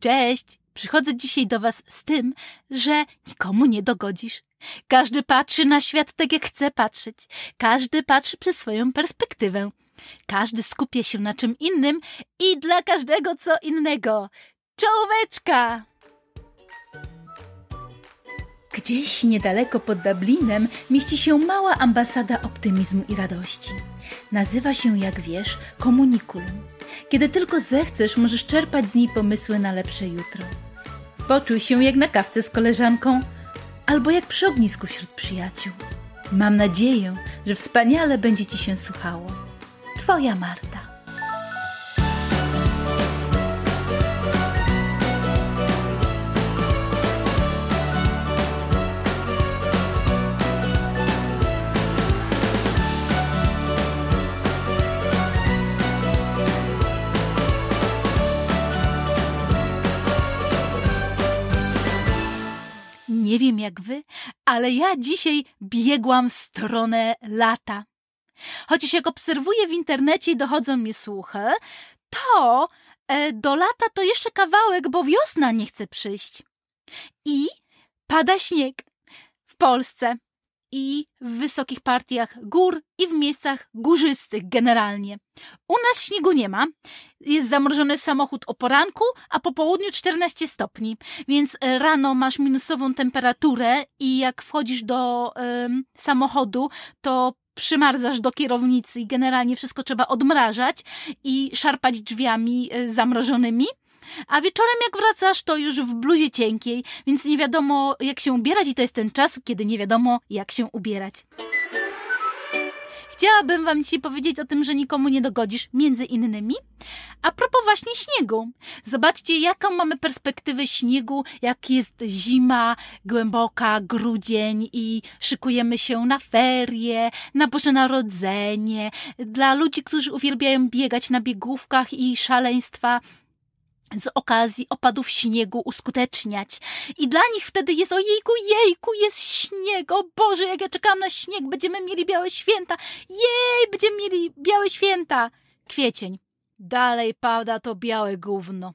Cześć! Przychodzę dzisiaj do Was z tym, że nikomu nie dogodzisz. Każdy patrzy na świat tak, jak chce patrzeć. Każdy patrzy przez swoją perspektywę. Każdy skupia się na czym innym i dla każdego co innego. Czołóweczka! Gdzieś niedaleko pod Dublinem mieści się mała ambasada optymizmu i radości. Nazywa się, jak wiesz, komunikulum. Kiedy tylko zechcesz, możesz czerpać z niej pomysły na lepsze jutro. Poczuj się jak na kawce z koleżanką albo jak przy ognisku wśród przyjaciół. Mam nadzieję, że wspaniale będzie Ci się słuchało. Twoja Marta. Nie wiem jak wy, ale ja dzisiaj biegłam w stronę lata. Chociaż jak obserwuję w internecie i dochodzą mi słuchy, to e, do lata to jeszcze kawałek, bo wiosna nie chce przyjść. I pada śnieg w Polsce i w wysokich partiach gór i w miejscach górzystych generalnie. U nas śniegu nie ma. Jest zamrożony samochód o poranku, a po południu 14 stopni. Więc rano masz minusową temperaturę i jak wchodzisz do samochodu, to przymarzasz do kierownicy i generalnie wszystko trzeba odmrażać i szarpać drzwiami y, zamrożonymi. A wieczorem jak wracasz, to już w bluzie cienkiej, więc nie wiadomo jak się ubierać i to jest ten czas, kiedy nie wiadomo jak się ubierać. Chciałabym wam dzisiaj powiedzieć o tym, że nikomu nie dogodzisz, między innymi. A propos właśnie śniegu. Zobaczcie, jaką mamy perspektywę śniegu, jak jest zima, głęboka, grudzień i szykujemy się na ferie, na Boże Narodzenie. Dla ludzi, którzy uwielbiają biegać na biegówkach i szaleństwa, z okazji opadów śniegu uskuteczniać. I dla nich wtedy jest ojejku, jejku, jest śnieg, o Boże, jak ja czekam na śnieg, będziemy mieli białe święta, jej, będziemy mieli białe święta. Kwiecień. Dalej pada to białe gówno.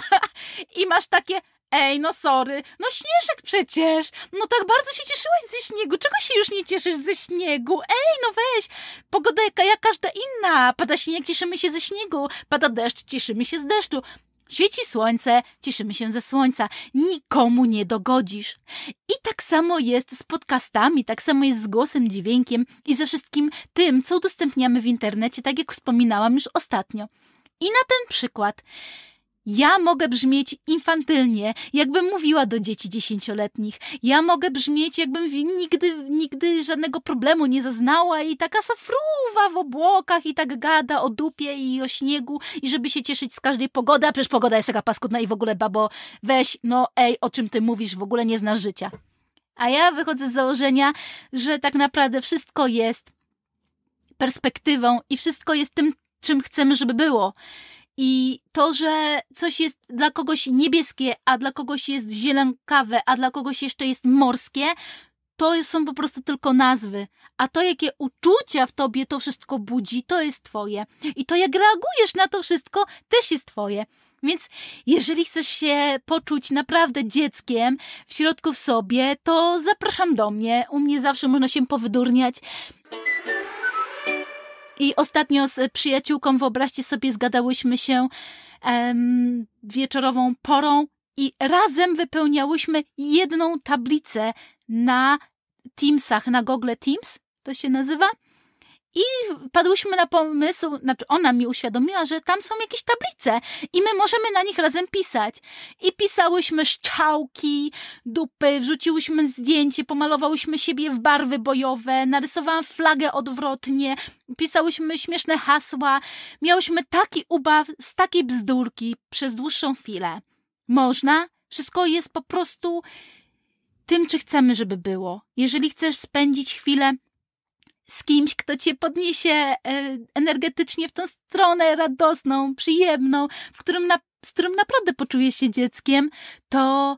I masz takie, ej, no sorry, no śnieżek przecież, no tak bardzo się cieszyłaś ze śniegu, czego się już nie cieszysz ze śniegu? Ej, no weź, pogoda jaka jak każda inna, pada śnieg, cieszymy się ze śniegu, pada deszcz, cieszymy się z deszczu. Świeci słońce, cieszymy się ze słońca. Nikomu nie dogodzisz. I tak samo jest z podcastami, tak samo jest z głosem, dźwiękiem i ze wszystkim tym, co udostępniamy w internecie, tak jak wspominałam już ostatnio. I na ten przykład ja mogę brzmieć infantylnie, jakbym mówiła do dzieci dziesięcioletnich. Ja mogę brzmieć, jakbym nigdy, nigdy żadnego problemu nie zaznała i taka safruwa w obłokach i tak gada o dupie i o śniegu i żeby się cieszyć z każdej pogody, a przecież pogoda jest taka paskudna i w ogóle, babo, weź, no ej, o czym ty mówisz, w ogóle nie znasz życia. A ja wychodzę z założenia, że tak naprawdę wszystko jest perspektywą i wszystko jest tym, czym chcemy, żeby było. I to, że coś jest dla kogoś niebieskie, a dla kogoś jest zielonkawe, a dla kogoś jeszcze jest morskie, to są po prostu tylko nazwy. A to, jakie uczucia w tobie to wszystko budzi, to jest twoje. I to, jak reagujesz na to wszystko, też jest twoje. Więc jeżeli chcesz się poczuć naprawdę dzieckiem w środku w sobie, to zapraszam do mnie. U mnie zawsze można się powydurniać. I ostatnio z przyjaciółką, wyobraźcie sobie, zgadałyśmy się em, wieczorową porą i razem wypełniałyśmy jedną tablicę na Teamsach, na Google Teams, to się nazywa. I padłyśmy na pomysł, znaczy ona mi uświadomiła, że tam są jakieś tablice i my możemy na nich razem pisać. I pisałyśmy szczałki, dupy, wrzuciłyśmy zdjęcie, pomalowałyśmy siebie w barwy bojowe, narysowałam flagę odwrotnie, pisałyśmy śmieszne hasła. Miałyśmy taki ubaw z takiej bzdurki przez dłuższą chwilę. Można? Wszystko jest po prostu tym, czy chcemy, żeby było. Jeżeli chcesz spędzić chwilę z kimś, kto cię podniesie e, energetycznie w tą stronę radosną, przyjemną, w którym na, z którym naprawdę poczujesz się dzieckiem, to,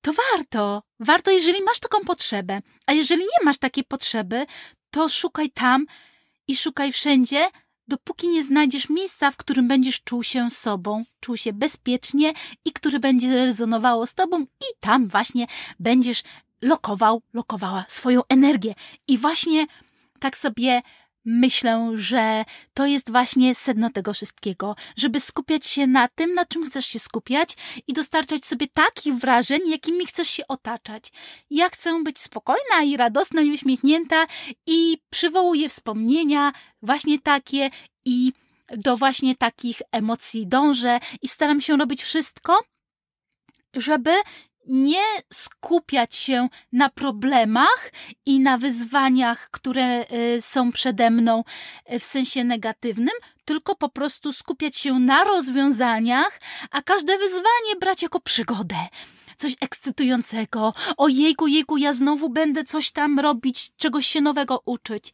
to warto. Warto, jeżeli masz taką potrzebę. A jeżeli nie masz takiej potrzeby, to szukaj tam i szukaj wszędzie, dopóki nie znajdziesz miejsca, w którym będziesz czuł się sobą, czuł się bezpiecznie i które będzie rezonowało z tobą i tam właśnie będziesz lokował, lokowała swoją energię. I właśnie tak sobie myślę, że to jest właśnie sedno tego wszystkiego, żeby skupiać się na tym, na czym chcesz się skupiać i dostarczać sobie takich wrażeń, jakimi chcesz się otaczać. Ja chcę być spokojna i radosna i uśmiechnięta i przywołuję wspomnienia właśnie takie i do właśnie takich emocji dążę i staram się robić wszystko, żeby nie skupiać się na problemach i na wyzwaniach, które y, są przede mną y, w sensie negatywnym, tylko po prostu skupiać się na rozwiązaniach, a każde wyzwanie brać jako przygodę. Coś ekscytującego. O jejku, jejku, ja znowu będę coś tam robić, czegoś się nowego uczyć.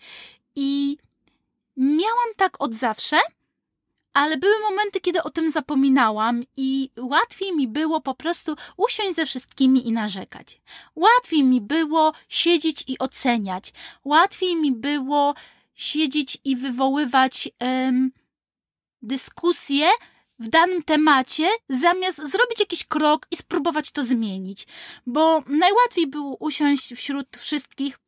I miałam tak od zawsze, ale były momenty, kiedy o tym zapominałam i łatwiej mi było po prostu usiąść ze wszystkimi i narzekać. Łatwiej mi było siedzieć i oceniać. Łatwiej mi było siedzieć i wywoływać um, dyskusje w danym temacie, zamiast zrobić jakiś krok i spróbować to zmienić. Bo najłatwiej było usiąść wśród wszystkich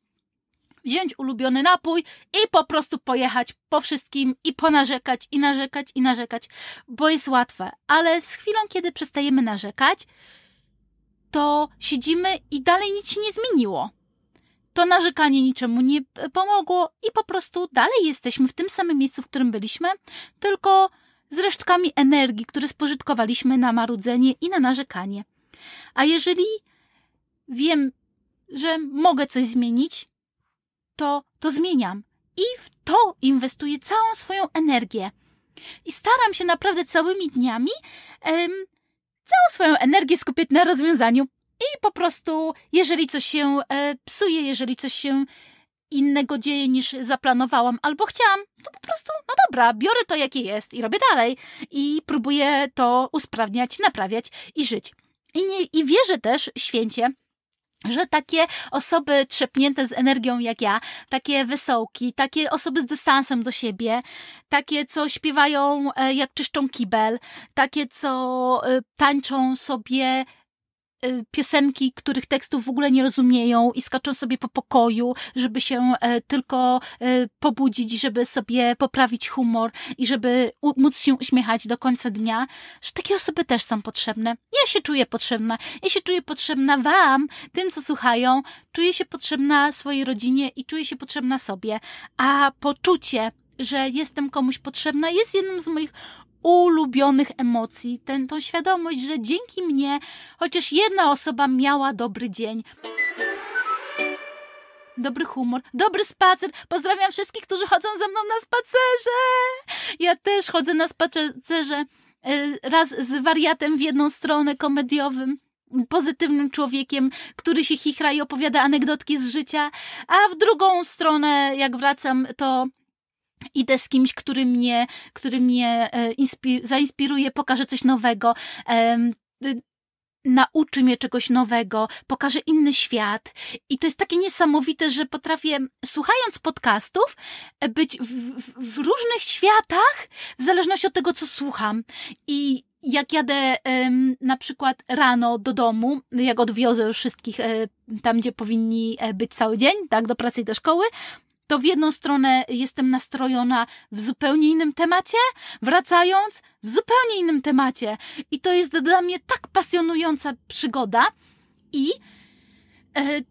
wziąć ulubiony napój i po prostu pojechać po wszystkim i ponarzekać, i narzekać, i narzekać, bo jest łatwe. Ale z chwilą, kiedy przestajemy narzekać, to siedzimy i dalej nic się nie zmieniło. To narzekanie niczemu nie pomogło i po prostu dalej jesteśmy w tym samym miejscu, w którym byliśmy, tylko z resztkami energii, które spożytkowaliśmy na marudzenie i na narzekanie. A jeżeli wiem, że mogę coś zmienić, to, to zmieniam. I w to inwestuję całą swoją energię. I staram się naprawdę całymi dniami em, całą swoją energię skupić na rozwiązaniu. I po prostu, jeżeli coś się e, psuje, jeżeli coś się innego dzieje niż zaplanowałam albo chciałam, to po prostu, no dobra, biorę to jakie jest i robię dalej. I próbuję to usprawniać, naprawiać i żyć. I, nie, i wierzę też święcie, że takie osoby trzepnięte z energią jak ja, takie wysoki, takie osoby z dystansem do siebie, takie, co śpiewają e, jak czyszczą kibel, takie, co e, tańczą sobie piosenki, których tekstów w ogóle nie rozumieją i skaczą sobie po pokoju, żeby się e, tylko e, pobudzić, żeby sobie poprawić humor i żeby móc się uśmiechać do końca dnia, że takie osoby też są potrzebne. Ja się czuję potrzebna. Ja się czuję potrzebna wam, tym co słuchają, czuję się potrzebna swojej rodzinie i czuję się potrzebna sobie. A poczucie, że jestem komuś potrzebna, jest jednym z moich ulubionych emocji, tą świadomość, że dzięki mnie chociaż jedna osoba miała dobry dzień. Dobry humor, dobry spacer. Pozdrawiam wszystkich, którzy chodzą ze mną na spacerze. Ja też chodzę na spacerze e, raz z wariatem w jedną stronę komediowym pozytywnym człowiekiem, który się chichra i opowiada anegdotki z życia, a w drugą stronę, jak wracam, to idę z kimś, który mnie, który mnie e, inspir zainspiruje, pokaże coś nowego, nauczy mnie czegoś nowego, pokaże inny świat. I to jest takie niesamowite, że potrafię, słuchając podcastów, e, być w, w, różnych światach, w zależności od tego, co słucham. I jak jadę na przykład rano do domu, jak odwiozę już wszystkich e, tam, gdzie powinni być cały dzień, tak, do pracy i do szkoły, to w jedną stronę jestem nastrojona w zupełnie innym temacie, wracając w zupełnie innym temacie. I to jest dla mnie tak pasjonująca przygoda i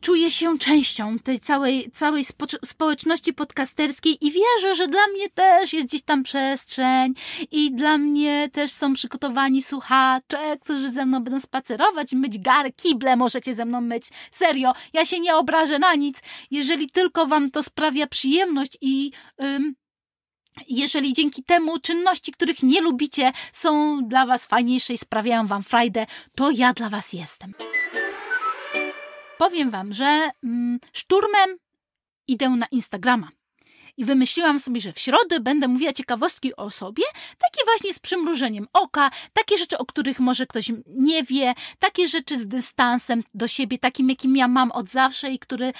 czuję się częścią tej całej, całej społeczności podcasterskiej i wierzę, że dla mnie też jest gdzieś tam przestrzeń i dla mnie też są przygotowani słuchacze, którzy ze mną będą spacerować, myć gary, kible możecie ze mną myć. Serio, ja się nie obrażę na nic, jeżeli tylko wam to sprawia przyjemność i... Ym, jeżeli dzięki temu czynności, których nie lubicie, są dla Was fajniejsze i sprawiają Wam frajdę, to ja dla Was jestem powiem Wam, że mm, szturmem idę na Instagrama. I wymyśliłam sobie, że w środę będę mówiła ciekawostki o sobie, takie właśnie z przymrużeniem oka, takie rzeczy, o których może ktoś nie wie, takie rzeczy z dystansem do siebie, takim jakim ja mam od zawsze i który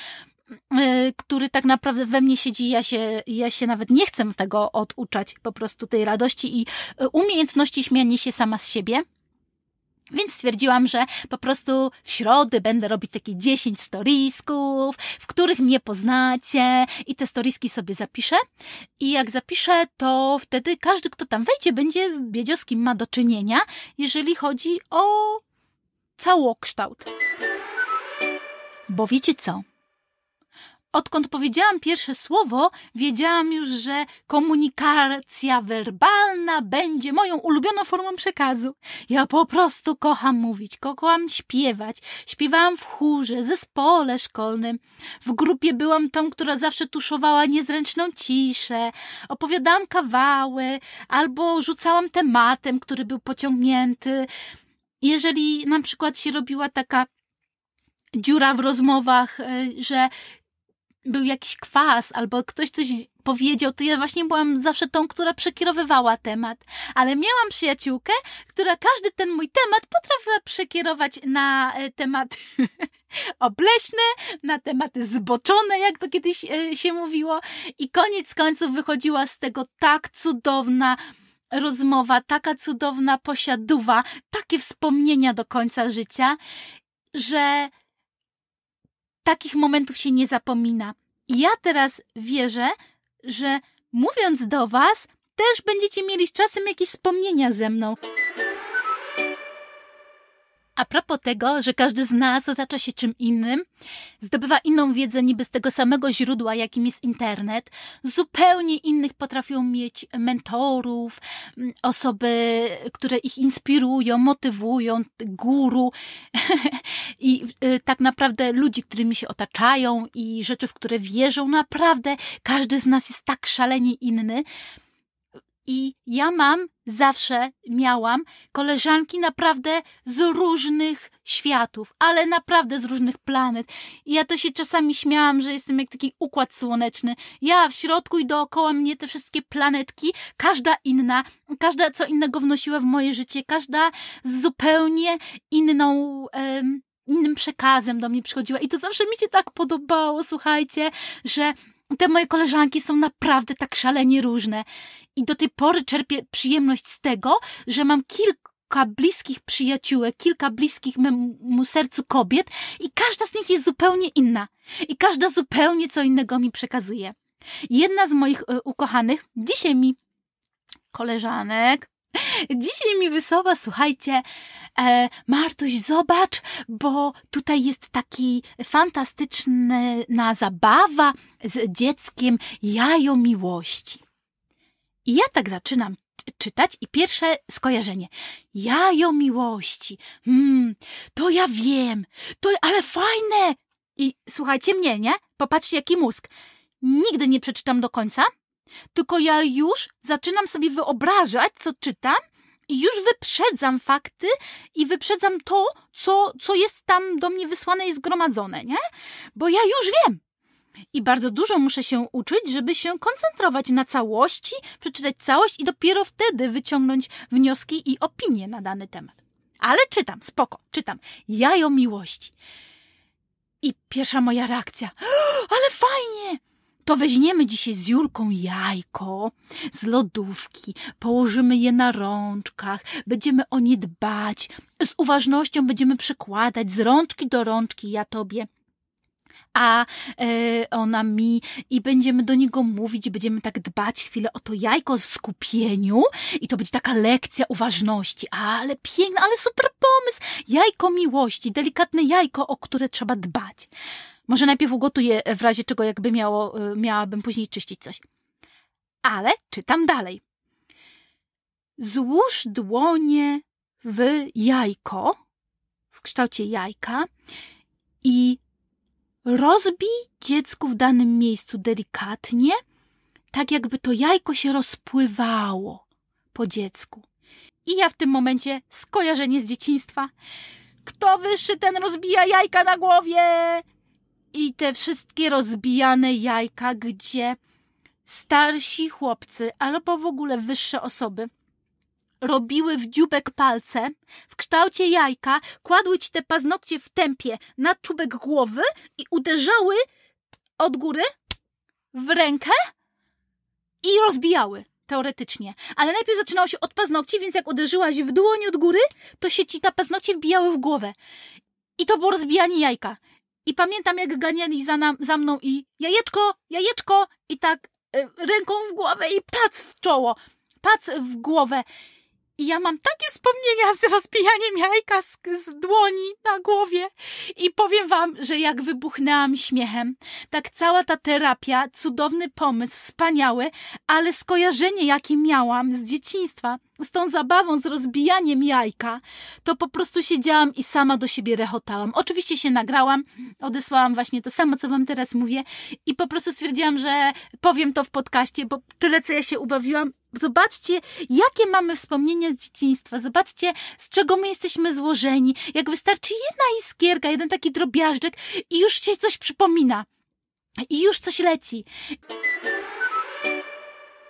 yy, który tak naprawdę we mnie siedzi, ja się, ja się nawet nie chcę tego oduczać, po prostu tej radości i yy, umiejętności śmiania się sama z siebie. Więc stwierdziłam, że po prostu w środę będę robić takie 10 storisków, w których mnie poznacie i te storiski sobie zapiszę. I jak zapiszę, to wtedy każdy, kto tam wejdzie, będzie wiedział, z kim ma do czynienia, jeżeli chodzi o całokształt. Bo wiecie co? Odkąd powiedziałam pierwsze słowo, wiedziałam już, że komunikacja werbalna będzie moją ulubioną formą przekazu. Ja po prostu kocham mówić, kocham śpiewać. Śpiewałam w chórze, zespole szkolnym. W grupie byłam tą, która zawsze tuszowała niezręczną ciszę. Opowiadałam kawały albo rzucałam tematem, który był pociągnięty. Jeżeli na przykład się robiła taka dziura w rozmowach, e, że był jakiś kwas albo ktoś coś powiedział, to ja właśnie byłam zawsze tą, która przekierowywała temat. Ale miałam przyjaciółkę, która każdy ten mój temat potrafiła przekierować na e, tematy obleśne, na tematy zboczone, jak to kiedyś e, się mówiło. I koniec końców wychodziła z tego tak cudowna rozmowa, taka cudowna posiaduwa, takie wspomnienia do końca życia, że takich momentów się nie zapomina. I ja teraz wierzę, że mówiąc do Was, też będziecie mieli z czasem jakieś wspomnienia ze mną. A propos tego, że każdy z nas otacza się czym innym, zdobywa inną wiedzę niby z tego samego źródła, jakim jest internet, zupełnie innych potrafią mieć mentorów, mm, osoby, które ich inspirują, motywują, guru i y, tak naprawdę ludzi, którymi się otaczają i rzeczy, w które wierzą. Naprawdę każdy z nas jest tak szalenie inny. I ja mam, zawsze miałam koleżanki naprawdę z różnych światów, ale naprawdę z różnych planet. I ja to się czasami śmiałam, że jestem jak taki układ słoneczny. Ja w środku i dookoła mnie te wszystkie planetki, każda inna, każda co innego wnosiła w moje życie, każda z zupełnie inną. Um, innym przekazem do mnie przychodziła i to zawsze mi się tak podobało, słuchajcie, że te moje koleżanki są naprawdę tak szalenie różne. I do tej pory czerpię przyjemność z tego, że mam kilka bliskich przyjaciółek, kilka bliskich memu sercu kobiet i każda z nich jest zupełnie inna. I każda zupełnie co innego mi przekazuje. Jedna z moich y, ukochanych dzisiaj mi koleżanek Dzisiaj mi wysłała, słuchajcie, e, Martuś, zobacz, bo tutaj jest taki fantastyczna zabawa z dzieckiem jajo miłości. I ja tak zaczynam czytać i pierwsze skojarzenie. Jajo miłości. Hmm, to ja wiem. To, ale fajne. I słuchajcie mnie, nie? Popatrzcie, jaki mózg. Nigdy nie przeczytam do końca, tylko ja już zaczynam sobie wyobrażać, co czytam i już wyprzedzam fakty i wyprzedzam to, co, co jest tam do mnie wysłane i zgromadzone, nie? Bo ja już wiem. I bardzo dużo muszę się uczyć, żeby się koncentrować na całości, przeczytać całość i dopiero wtedy wyciągnąć wnioski i opinie na dany temat. Ale czytam, spoko, czytam. Jajo miłości. I pierwsza moja reakcja. Ale fajnie! To weźmiemy dzisiaj z Julką jajko z lodówki, położymy je na rączkach, będziemy o nie dbać, z uważnością będziemy przekładać z rączki do rączki, ja tobie a e, ona mi i będziemy do niego mówić, będziemy tak dbać chwilę o to jajko w skupieniu i to będzie taka lekcja uważności. Ale piękne, ale super pomysł. Jajko miłości, delikatne jajko, o które trzeba dbać. Może najpierw ugotuję w razie czego jakby miało, e, miałabym później czyścić coś. Ale czytam dalej. Złóż dłonie w jajko, w kształcie jajka i rozbij dziecku w danym miejscu delikatnie, tak jakby to jajko się rozpływało po dziecku. I ja w tym momencie skojarzenie z dzieciństwa. Kto wyższy, ten rozbija jajka na głowie i te wszystkie rozbijane jajka, gdzie starsi chłopcy albo w ogóle wyższe osoby robiły w dziubek palce w kształcie jajka, kładły ci te paznokcie w tempie na czubek głowy i uderzały od góry w rękę i rozbijały. Teoretycznie. Ale najpierw zaczynało się od paznokci, więc jak uderzyłaś w dłoń od góry, to się ci ta paznokcie wbijały w głowę. I to było rozbijanie jajka. I pamiętam, jak ganiali za, nam, za mną i jajeczko, jajeczko i tak y, ręką w głowę i pac w czoło, pac w głowę. I ja mam takie wspomnienia z rozbijaniem jajka z, z, dłoni na głowie. I powiem wam, że jak wybuchnęłam śmiechem, tak cała ta terapia, cudowny pomysł, wspaniały, ale skojarzenie, jakie miałam z dzieciństwa, z tą zabawą, z rozbijaniem jajka, to po prostu siedziałam i sama do siebie rechotałam. Oczywiście się nagrałam, odesłałam właśnie to samo, co wam teraz mówię i po prostu stwierdziłam, że powiem to w podcaście, bo tyle, co ja się ubawiłam, Zobaczcie, jakie mamy wspomnienia z dzieciństwa. Zobaczcie, z czego my jesteśmy złożeni. Jak wystarczy jedna iskierka, jeden taki drobiażdżek i już się coś przypomina. I już coś leci.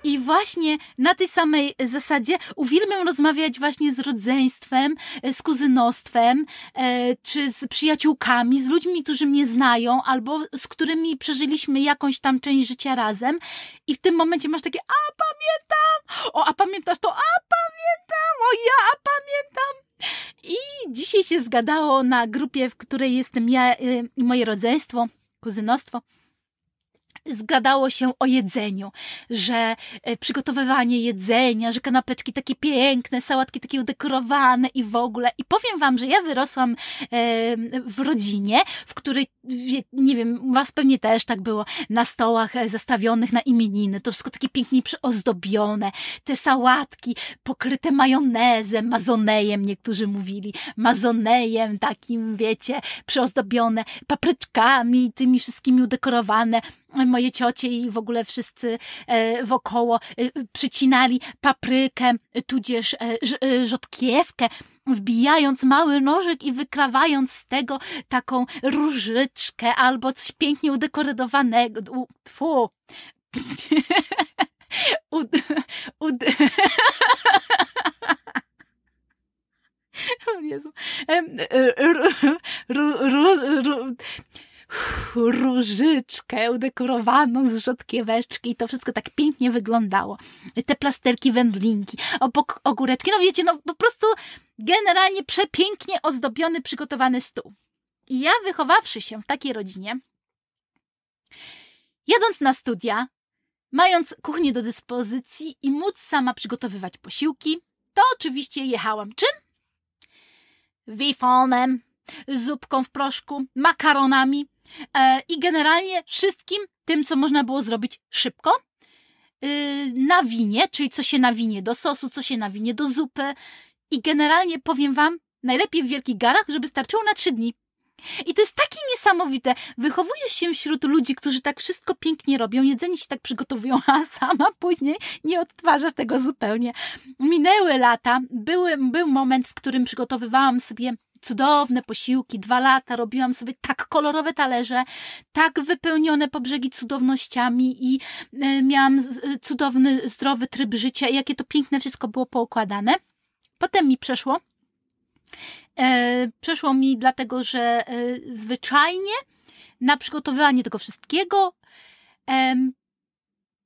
I właśnie na tej samej zasadzie uwielbiam rozmawiać właśnie z rodzeństwem, e, z kuzynostwem, e, czy z przyjaciółkami, z ludźmi, którzy mnie znają, albo z którymi przeżyliśmy jakąś tam część życia razem. I w tym momencie masz takie, a pamiętam! O, a pamiętasz to? A pamiętam! O, ja, a pamiętam! I dzisiaj się zgadało na grupie, w której jestem ja e, i moje rodzeństwo, kuzynostwo zgadało się o jedzeniu, że e, przygotowywanie jedzenia, że kanapeczki takie piękne, sałatki takie udekorowane i w ogóle. I powiem wam, że ja wyrosłam w rodzinie, w której, nie wiem, was pewnie też tak było, na stołach e, zastawionych na imieniny, to wszystko takie pięknie przyozdobione, te sałatki pokryte majonezem, mazonejem niektórzy mówili, mazonejem takim, wiecie, przyozdobione papryczkami, tymi wszystkimi udekorowane, moje ciocie i w ogóle wszyscy e, wokoło e, przycinali paprykę, tudzież e, rzodkiewkę, wbijając mały nożyk i wykrawając z tego taką różyczkę albo coś pięknie udekorowanego. Tfu. ud, ud, o Jezu różyczkę udekorowaną z rzodkieweczki i to wszystko tak pięknie wyglądało. Te plasterki wędlinki, obok ogóreczki, no wiecie, no po prostu generalnie przepięknie ozdobiony, przygotowany stół. I ja wychowawszy się w takiej rodzinie, jadąc na studia, mając kuchnię do dyspozycji i móc sama przygotowywać posiłki, to oczywiście jechałam czym? Wifonem, zupką w proszku, makaronami, i generalnie wszystkim tym, co można było zrobić szybko, y, na winie, czyli co się nawinie do sosu, co się nawinie do zupy. I generalnie powiem Wam, najlepiej w wielkich garach, żeby starczyło na trzy dni. I to jest takie niesamowite. Wychowujesz się wśród ludzi, którzy tak wszystko pięknie robią, jedzenie się tak przygotowują, a sama później nie odtwarzasz tego zupełnie. Minęły lata, były, był moment, w którym przygotowywałam sobie cudowne posiłki, dwa lata robiłam sobie tak kolorowe talerze, tak wypełnione po brzegi cudownościami i e, miałam e, cudowny, zdrowy tryb życia i jakie to piękne wszystko było poukładane. Potem mi przeszło. E, przeszło mi dlatego, że zwyczajnie na przygotowywanie tego wszystkiego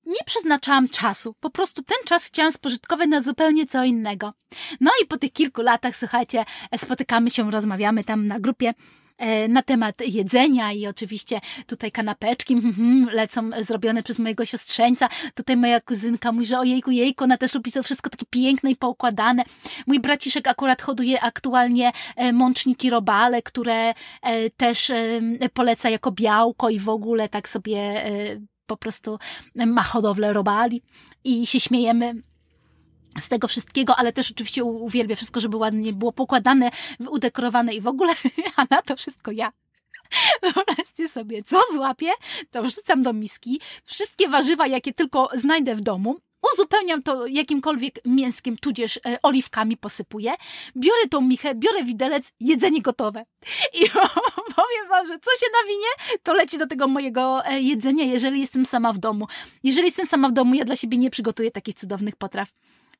nie przeznaczałam czasu. Po prostu ten czas chciałam spożytkować na zupełnie co innego. No i po tych kilku latach, słuchajcie, spotykamy się, rozmawiamy tam na grupie e, na temat jedzenia i oczywiście tutaj kanapeczki mm, lecą zrobione przez mojego siostrzeńca. Tutaj moja kuzynka mówi, że ojejku, jejku, ona też lubi to wszystko takie piękne i poukładane. Mój braciszek akurat hoduje aktualnie e, mączniki robale, które e, też poleca jako białko i w ogóle tak sobie po prostu ma hodowlę robali i się śmiejemy z tego wszystkiego, ale też oczywiście uwielbia wszystko, żeby ładnie było pokładane, udekorowane i w ogóle, a na to wszystko ja. Wyobraźcie sobie, co złapię, to wrzucam do miski, wszystkie warzywa, jakie tylko znajdę w domu, uzupełniam to jakimkolwiek mięskiem, tudzież e, oliwkami posypuję, biorę tą michę, biorę widelec, jedzenie gotowe. I powiem wam, że co się nawinie, to leci do tego mojego e, jedzenia, jeżeli jestem sama w domu. Jeżeli jestem sama w domu, ja dla siebie nie przygotuję takich cudownych potraw.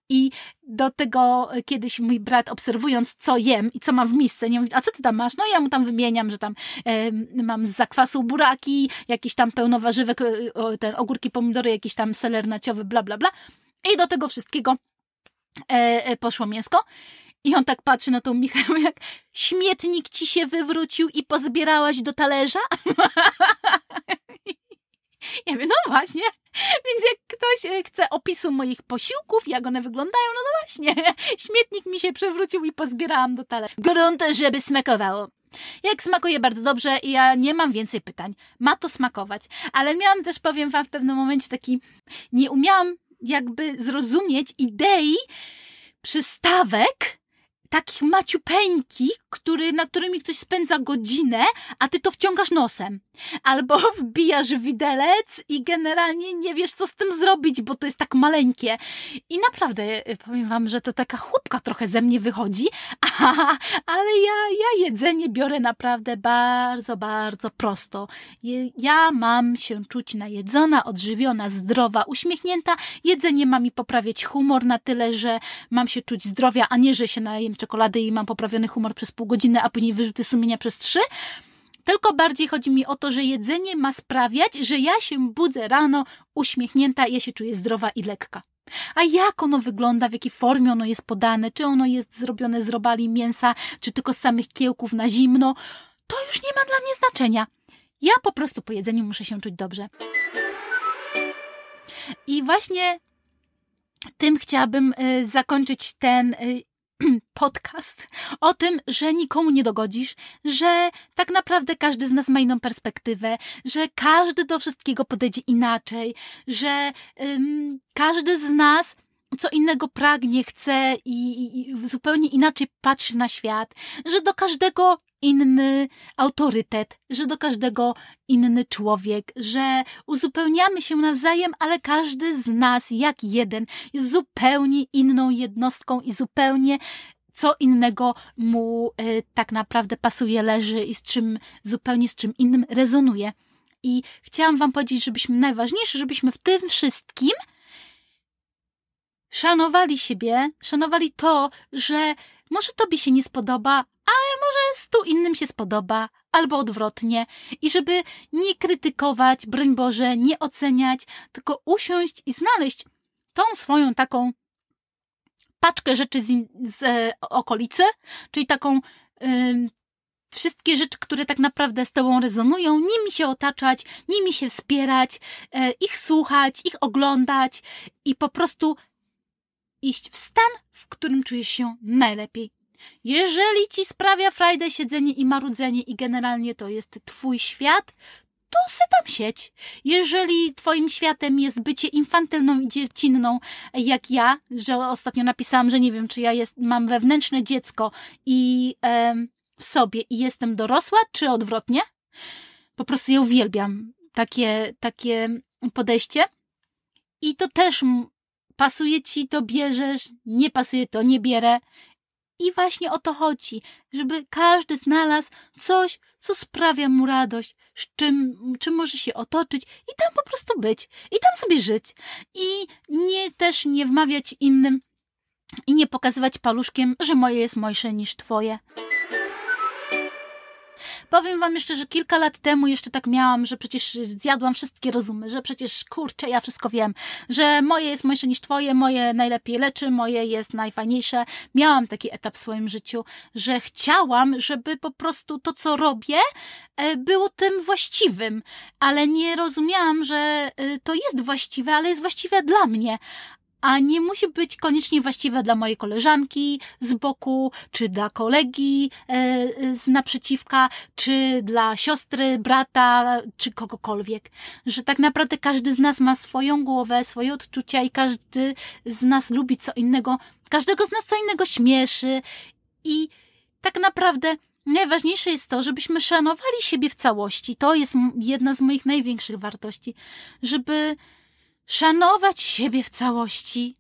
I do tego kiedyś mój brat obserwując, co jem i co mam w misce, nie mówi, a co ty tam masz? No ja mu tam wymieniam, że tam e, mam z zakwasu buraki, jakiś tam pełnowarzywek, e, ten ogórki, pomidory, jakiś tam seler naciowy, bla, bla, bla. I do tego wszystkiego e, e poszło mięsko. I on tak patrzy na tą Michał, jak śmietnik ci się wywrócił i pozbierałaś do talerza? Ja mówię, no właśnie. Więc jak ktoś e, chce opisu moich posiłków, jak one wyglądają, no no właśnie. Śmietnik mi się przewrócił i pozbierałam do talerza. Grunt, żeby smakowało. Jak smakuje bardzo dobrze i ja nie mam więcej pytań. Ma to smakować. Ale miałam też, powiem wam, w pewnym momencie taki, nie umiałam jakby zrozumieć idei przystawek, takich maciupeńkich, który, na którymi ktoś spędza godzinę, a ty to wciągasz nosem. Albo wbijasz widelec i generalnie nie wiesz, co z tym zrobić, bo to jest tak maleńkie. I naprawdę, e, powiem wam, że to taka chłopka trochę ze mnie wychodzi, ale ja, ja jedzenie biorę naprawdę bardzo, bardzo prosto. Ja mam się czuć najedzona, odżywiona, zdrowa, uśmiechnięta. Jedzenie ma mi poprawiać humor na tyle, że mam się czuć zdrowia, a nie, że się najem czekolady i mam poprawiony humor przez pół godziny, a później wyrzuty sumienia przez trzy. Tylko bardziej chodzi mi o to, że jedzenie ma sprawiać, że ja się budzę rano uśmiechnięta ja się czuję zdrowa i lekka. A jak ono wygląda, w jakiej formie ono jest podane, czy ono jest zrobione z robali mięsa, czy tylko z samych kiełków na zimno, to już nie ma dla mnie znaczenia. Ja po prostu po jedzeniu muszę się czuć dobrze. I właśnie tym chciałabym y, zakończyć ten y, podcast o tym, że nikomu nie dogodzisz, że tak naprawdę każdy z nas ma inną perspektywę, że każdy do wszystkiego podejdzie inaczej, że ym, każdy z nas co innego pragnie, chce i, i, i zupełnie inaczej patrzy na świat, że do każdego inny autorytet, że do każdego inny człowiek, że uzupełniamy się nawzajem, ale każdy z nas, jak jeden, jest zupełnie inną jednostką i zupełnie co innego mu y, tak naprawdę pasuje, leży i z czym, zupełnie z czym innym rezonuje. I chciałam Wam powiedzieć, żebyśmy najważniejsze, żebyśmy w tym wszystkim szanowali siebie, szanowali to, że może Tobie się nie spodoba, ale może stu innym się spodoba, albo odwrotnie. I żeby nie krytykować, broń Boże, nie oceniać, tylko usiąść i znaleźć tą swoją taką paczkę rzeczy z, z e, okolicy, czyli taką wszystkie rzeczy, które tak naprawdę z Tobą rezonują, nimi się otaczać, nimi się wspierać, y, ich słuchać, ich oglądać i po prostu iść w stan, w którym czujesz się najlepiej. Jeżeli ci sprawia frajdę siedzenie i marudzenie i generalnie to jest twój świat, to se tam sieć. Jeżeli twoim światem jest bycie infantylną i dziecinną, jak ja, że ostatnio napisałam, że nie wiem, czy ja jest, mam wewnętrzne dziecko i e, w sobie i jestem dorosła, czy odwrotnie, po prostu je uwielbiam. Takie, takie podejście. I to też pasuje ci, to bierzesz, nie pasuje, to nie bierę. I właśnie o to chodzi, żeby każdy znalazł coś, co sprawia mu radość, z czym, czym może się otoczyć i tam po prostu być, i tam sobie żyć. I nie też nie wmawiać innym i nie pokazywać paluszkiem, że moje jest mojsze niż twoje. Powiem wam jeszcze, że kilka lat temu jeszcze tak miałam, że przecież zjadłam wszystkie rozumy, że przecież kurczę, ja wszystko wiem, że moje jest mojsze niż twoje, moje najlepiej leczy, moje jest najfajniejsze. Miałam taki etap w swoim życiu, że chciałam, żeby po prostu to, co robię, e, było tym właściwym, ale nie rozumiałam, że e, to jest właściwe, ale jest właściwe dla mnie a nie musi być koniecznie właściwe dla mojej koleżanki z boku, czy dla kolegi e, z naprzeciwka, czy dla siostry, brata, czy kogokolwiek. Że tak naprawdę każdy z nas ma swoją głowę, swoje odczucia i każdy z nas lubi co innego, każdego z nas co innego śmieszy i tak naprawdę Najważniejsze jest to, żebyśmy szanowali siebie w całości. To jest jedna z moich największych wartości. Żeby szanować siebie w całości.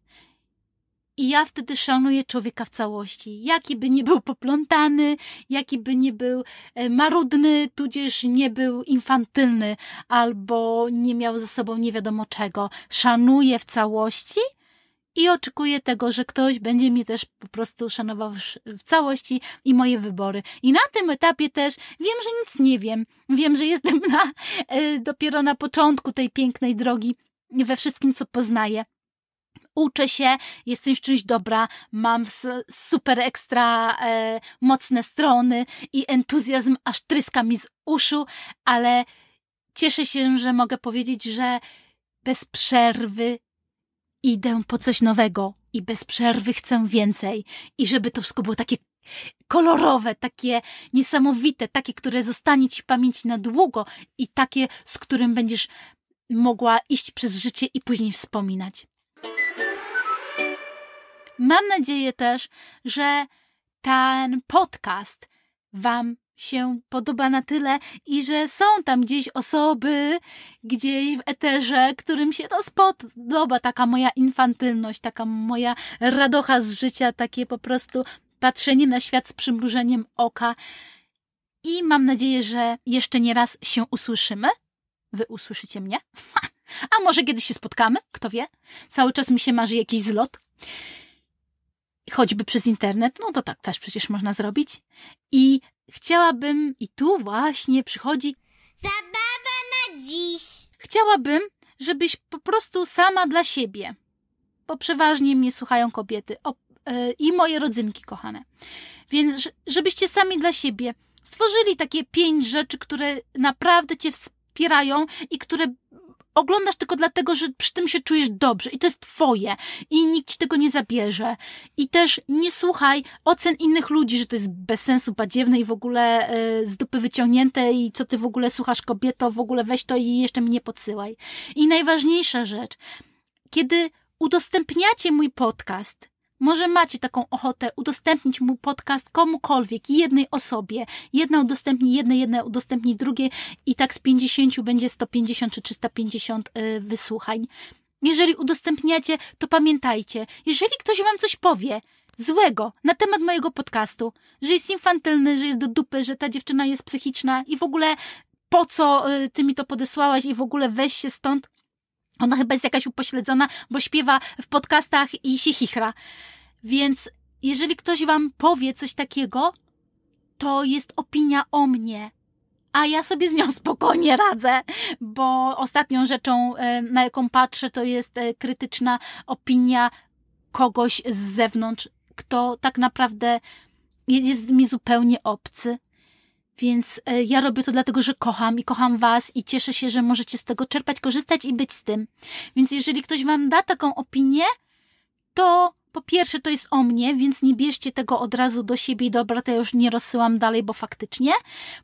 I ja wtedy szanuję człowieka w całości. Jaki by nie był poplątany, jaki by nie był e, marudny, tudzież nie był infantylny, albo nie miał ze sobą nie wiadomo czego. Szanuję w całości i oczekuję tego, że ktoś będzie mnie też po prostu szanował w całości i moje wybory. I na tym etapie też wiem, że nic nie wiem. Wiem, że jestem na, e, dopiero na początku tej pięknej drogi we wszystkim, co poznaję. Uczę się, jestem w czymś dobra, mam super ekstra e, mocne strony i entuzjazm aż tryska mi z uszu, ale cieszę się, że mogę powiedzieć, że bez przerwy idę po coś nowego i bez przerwy chcę więcej. I żeby to wszystko było takie kolorowe, takie niesamowite, takie, które zostanie ci w pamięci na długo i takie, z którym będziesz mogła iść przez życie i później wspominać. Mam nadzieję też, że ten podcast Wam się podoba na tyle i że są tam gdzieś osoby, gdzieś w eterze, którym się to spodoba, taka moja infantylność, taka moja radocha z życia, takie po prostu patrzenie na świat z przymrużeniem oka. I mam nadzieję, że jeszcze nie raz się usłyszymy. Wy usłyszycie mnie? A może kiedyś się spotkamy? Kto wie? Cały czas mi się marzy jakiś zlot choćby przez internet, no to tak też przecież można zrobić. I chciałabym, i tu właśnie przychodzi zabawa na dziś. Chciałabym, żebyś po prostu sama dla siebie, bo przeważnie mnie słuchają kobiety o, yy, i moje rodzynki kochane. Więc żebyście sami dla siebie stworzyli takie pięć rzeczy, które naprawdę cię wspierają i które oglądasz tylko dlatego, że przy tym się czujesz dobrze i to jest twoje i nikt ci tego nie zabierze. I też nie słuchaj ocen innych ludzi, że to jest bez sensu badziewne i w ogóle y, z dupy wyciągnięte i co ty w ogóle słuchasz kobieto, w ogóle weź to i jeszcze mi nie podsyłaj. I najważniejsza rzecz, kiedy udostępniacie mój podcast, może macie taką ochotę udostępnić mój podcast komukolwiek, jednej osobie. Jedna udostępni jednej, jedna udostępni drugiej i tak z 50 będzie 150 czy 350 y, wysłuchań. Jeżeli udostępniacie, to pamiętajcie, jeżeli ktoś wam coś powie złego na temat mojego podcastu, że jest infantylny, że jest do dupy, że ta dziewczyna jest psychiczna i w ogóle po co y, ty mi to podesłałaś i w ogóle weź się stąd, ona chyba jest jakaś upośledzona, bo śpiewa w podcastach i się chichra. Więc jeżeli ktoś wam powie coś takiego, to jest opinia o mnie. A ja sobie z nią spokojnie radzę, bo ostatnią rzeczą, e, na jaką patrzę, to jest e, krytyczna opinia kogoś z zewnątrz, kto tak naprawdę jest mi zupełnie obcy. Więc e, ja robię to dlatego, że kocham i kocham Was i cieszę się, że możecie z tego czerpać, korzystać i być z tym. Więc jeżeli ktoś Wam da taką opinię, to po pierwsze to jest o mnie, więc nie bierzcie tego od razu do siebie i dobra, to ja już nie rozsyłam dalej, bo faktycznie.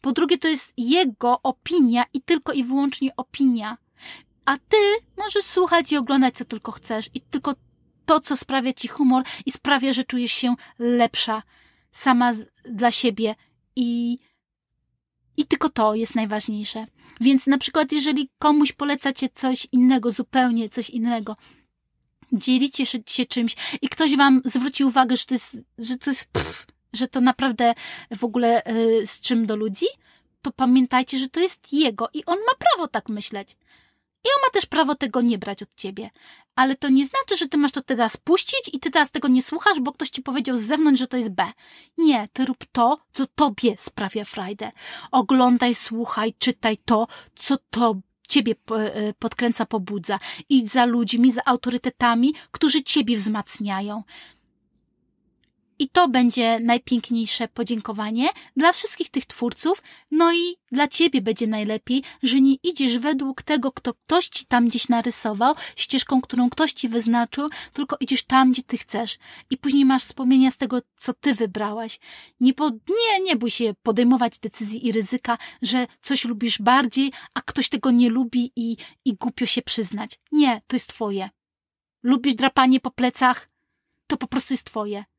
Po drugie to jest jego opinia i tylko i wyłącznie opinia. A ty możesz słuchać i oglądać co tylko chcesz i tylko to, co sprawia ci humor i sprawia, że czujesz się lepsza sama dla siebie i i tylko to jest najważniejsze. Więc na przykład, jeżeli komuś polecacie coś innego, zupełnie coś innego, dzielicie się czymś i ktoś wam zwróci uwagę, że to jest, że to jest pff, że to naprawdę w ogóle y, z czym do ludzi, to pamiętajcie, że to jest jego i on ma prawo tak myśleć. I on ma też prawo tego nie brać od ciebie. Ale to nie znaczy, że ty masz to teraz puścić i ty teraz tego nie słuchasz, bo ktoś ci powiedział z zewnątrz, że to jest B. Nie, ty rób to, co tobie sprawia frajdę. Oglądaj, słuchaj, czytaj to, co to ciebie e, podkręca, pobudza. Idź za ludźmi, za autorytetami, którzy ciebie wzmacniają. I to będzie najpiękniejsze podziękowanie dla wszystkich tych twórców, no i dla ciebie będzie najlepiej, że nie idziesz według tego, kto ktoś ci tam gdzieś narysował, ścieżką, którą ktoś ci wyznaczył, tylko idziesz tam, gdzie ty chcesz. I później masz wspomnienia z tego, co ty wybrałaś. Nie, po, nie, nie bój się podejmować decyzji i ryzyka, że coś lubisz bardziej, a ktoś tego nie lubi i, i głupio się przyznać. Nie, to jest twoje. Lubisz drapanie po plecach? To po prostu jest twoje.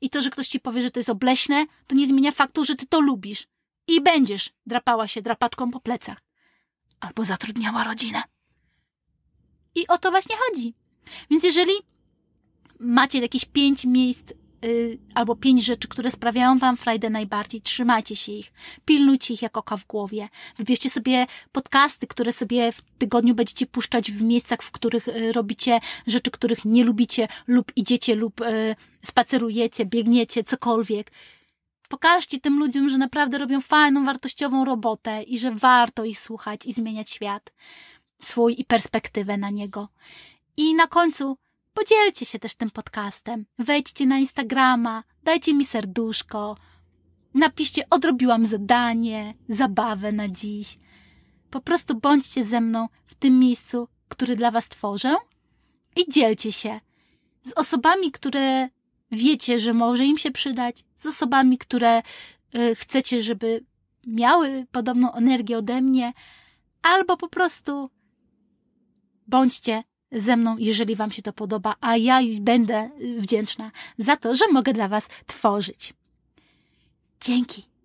I to, że ktoś ci powie, że to jest obleśne, to nie zmienia faktu, że ty to lubisz. I będziesz drapała się drapaczką po plecach. Albo zatrudniała rodzinę. I o to właśnie chodzi. Więc jeżeli macie jakieś pięć miejsc y, albo pięć rzeczy, które sprawiają wam frajdę najbardziej. Trzymajcie się ich, pilnujcie ich jak oka w głowie. Wybierzcie sobie podcasty, które sobie w tygodniu będziecie puszczać w miejscach, w których y, robicie rzeczy, których nie lubicie, lub idziecie, lub y, spacerujecie, biegniecie, cokolwiek. Pokażcie tym ludziom, że naprawdę robią fajną, wartościową robotę i że warto ich słuchać i zmieniać świat swój i perspektywę na niego. I na końcu podzielcie się też tym podcastem. Wejdźcie na Instagrama, dajcie mi serduszko, napiszcie odrobiłam zadanie, zabawę na dziś. Po prostu bądźcie ze mną w tym miejscu, który dla was tworzę i dzielcie się z osobami, które wiecie, że może im się przydać, z osobami, które y, chcecie, żeby miały podobną energię ode mnie, albo po prostu bądźcie ze mną, jeżeli Wam się to podoba, a ja będę wdzięczna za to, że mogę dla Was tworzyć. Dzięki.